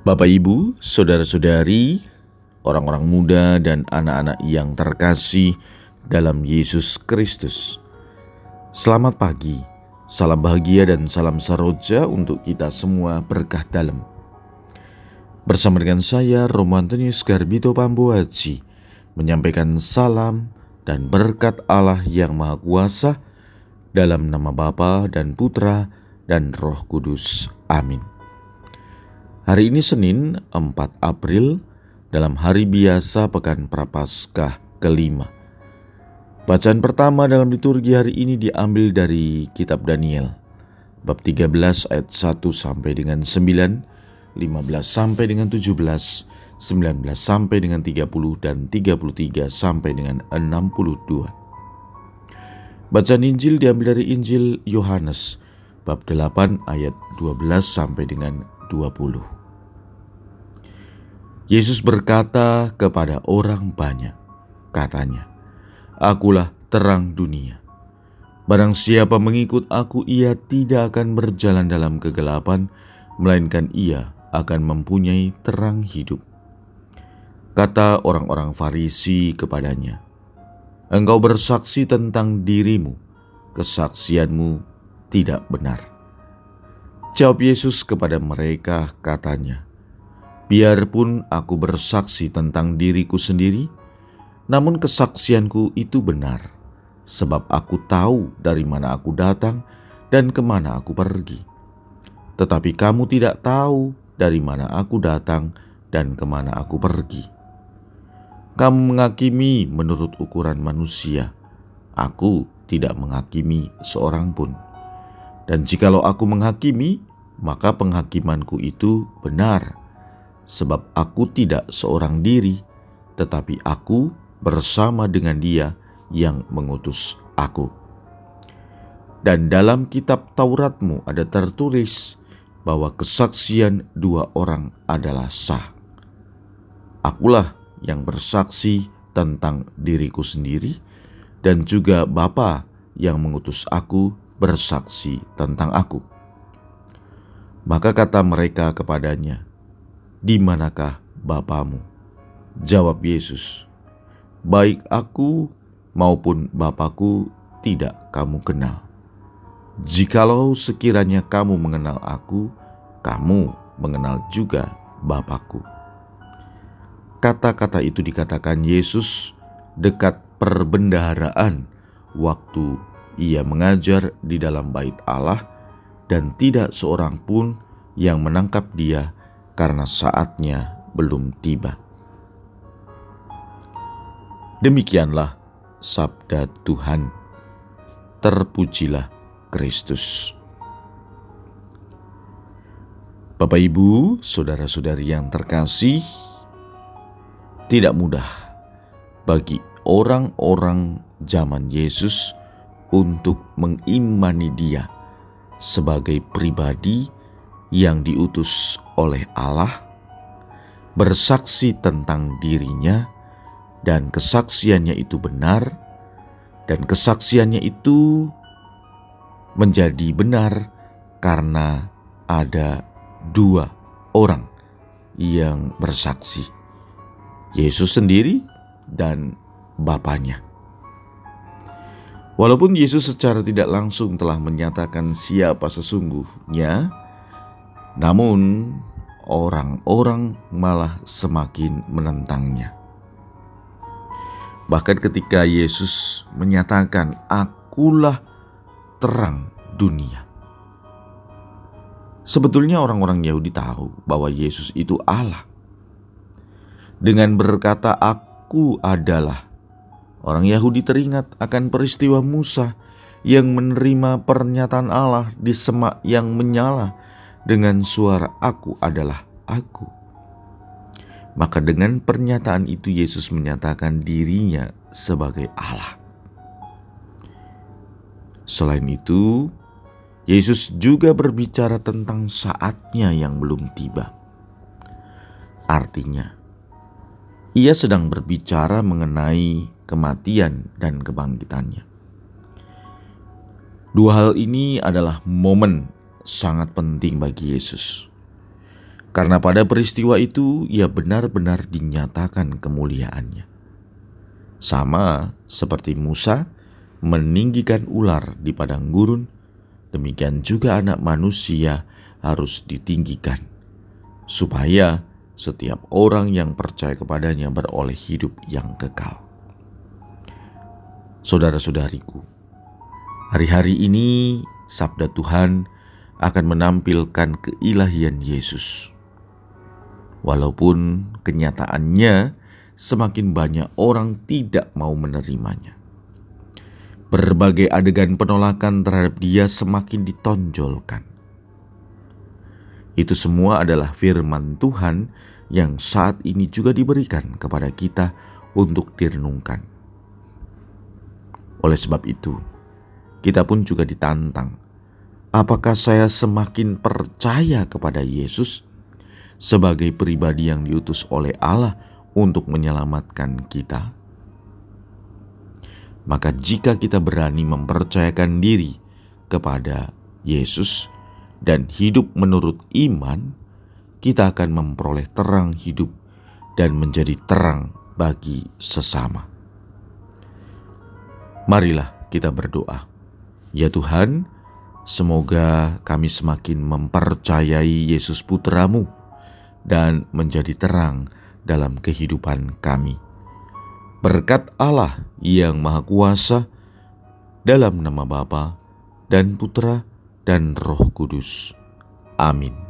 Bapak, Ibu, saudara-saudari, orang-orang muda, dan anak-anak yang terkasih dalam Yesus Kristus, selamat pagi, salam bahagia, dan salam saroja untuk kita semua berkah dalam. Bersama dengan saya, Romo Antonius Garbito Pambuaji, menyampaikan salam dan berkat Allah yang Maha Kuasa dalam nama Bapa dan Putra dan Roh Kudus. Amin. Hari ini Senin 4 April dalam hari biasa Pekan Prapaskah kelima. Bacaan pertama dalam liturgi hari ini diambil dari kitab Daniel bab 13 ayat 1 sampai dengan 9, 15 sampai dengan 17, 19 sampai dengan 30 dan 33 sampai dengan 62. Bacaan Injil diambil dari Injil Yohanes bab 8 ayat 12 sampai dengan 20. Yesus berkata kepada orang banyak, katanya, Akulah terang dunia. Barang siapa mengikut aku, ia tidak akan berjalan dalam kegelapan, melainkan ia akan mempunyai terang hidup. Kata orang-orang Farisi kepadanya, Engkau bersaksi tentang dirimu, kesaksianmu tidak benar. Jawab Yesus kepada mereka, katanya, Biarpun aku bersaksi tentang diriku sendiri, namun kesaksianku itu benar, sebab aku tahu dari mana aku datang dan ke mana aku pergi. Tetapi kamu tidak tahu dari mana aku datang dan ke mana aku pergi. Kamu menghakimi menurut ukuran manusia. Aku tidak menghakimi seorang pun. Dan jikalau aku menghakimi, maka penghakimanku itu benar sebab aku tidak seorang diri, tetapi aku bersama dengan Dia yang mengutus aku. Dan dalam kitab Tauratmu ada tertulis bahwa kesaksian dua orang adalah sah. Akulah yang bersaksi tentang diriku sendiri, dan juga Bapa yang mengutus aku bersaksi tentang aku. Maka kata mereka kepadanya, di manakah Bapamu? Jawab Yesus, baik aku maupun Bapakku tidak kamu kenal. Jikalau sekiranya kamu mengenal aku, kamu mengenal juga Bapakku. Kata-kata itu dikatakan Yesus dekat perbendaharaan waktu ia mengajar di dalam bait Allah dan tidak seorang pun yang menangkap dia karena saatnya belum tiba. Demikianlah sabda Tuhan. Terpujilah Kristus. Bapak, ibu, saudara-saudari yang terkasih, tidak mudah bagi orang-orang zaman Yesus untuk mengimani Dia sebagai pribadi yang diutus oleh Allah, bersaksi tentang dirinya, dan kesaksiannya itu benar, dan kesaksiannya itu menjadi benar karena ada dua orang yang bersaksi, Yesus sendiri dan Bapaknya. Walaupun Yesus secara tidak langsung telah menyatakan siapa sesungguhnya, namun, orang-orang malah semakin menentangnya. Bahkan ketika Yesus menyatakan, "Akulah terang dunia." Sebetulnya orang-orang Yahudi tahu bahwa Yesus itu Allah. Dengan berkata, "Aku adalah," orang Yahudi teringat akan peristiwa Musa yang menerima pernyataan Allah di semak yang menyala dengan suara "Aku adalah Aku". Maka, dengan pernyataan itu, Yesus menyatakan dirinya sebagai Allah. Selain itu, Yesus juga berbicara tentang saatnya yang belum tiba. Artinya, ia sedang berbicara mengenai kematian dan kebangkitannya. Dua hal ini adalah momen sangat penting bagi Yesus. Karena pada peristiwa itu ia benar-benar dinyatakan kemuliaannya. Sama seperti Musa meninggikan ular di padang gurun, demikian juga anak manusia harus ditinggikan, supaya setiap orang yang percaya kepadanya beroleh hidup yang kekal. Saudara-saudariku, hari-hari ini sabda Tuhan akan menampilkan keilahian Yesus. Walaupun kenyataannya semakin banyak orang tidak mau menerimanya. Berbagai adegan penolakan terhadap dia semakin ditonjolkan. Itu semua adalah firman Tuhan yang saat ini juga diberikan kepada kita untuk direnungkan. Oleh sebab itu, kita pun juga ditantang. Apakah saya semakin percaya kepada Yesus sebagai pribadi yang diutus oleh Allah untuk menyelamatkan kita? Maka, jika kita berani mempercayakan diri kepada Yesus, dan hidup menurut iman, kita akan memperoleh terang hidup dan menjadi terang bagi sesama. Marilah kita berdoa. Ya Tuhan, semoga kami semakin mempercayai Yesus Putramu dan menjadi terang dalam kehidupan kami. Berkat Allah yang Maha Kuasa, dalam nama Bapa dan Putra dan Roh Kudus. Amin.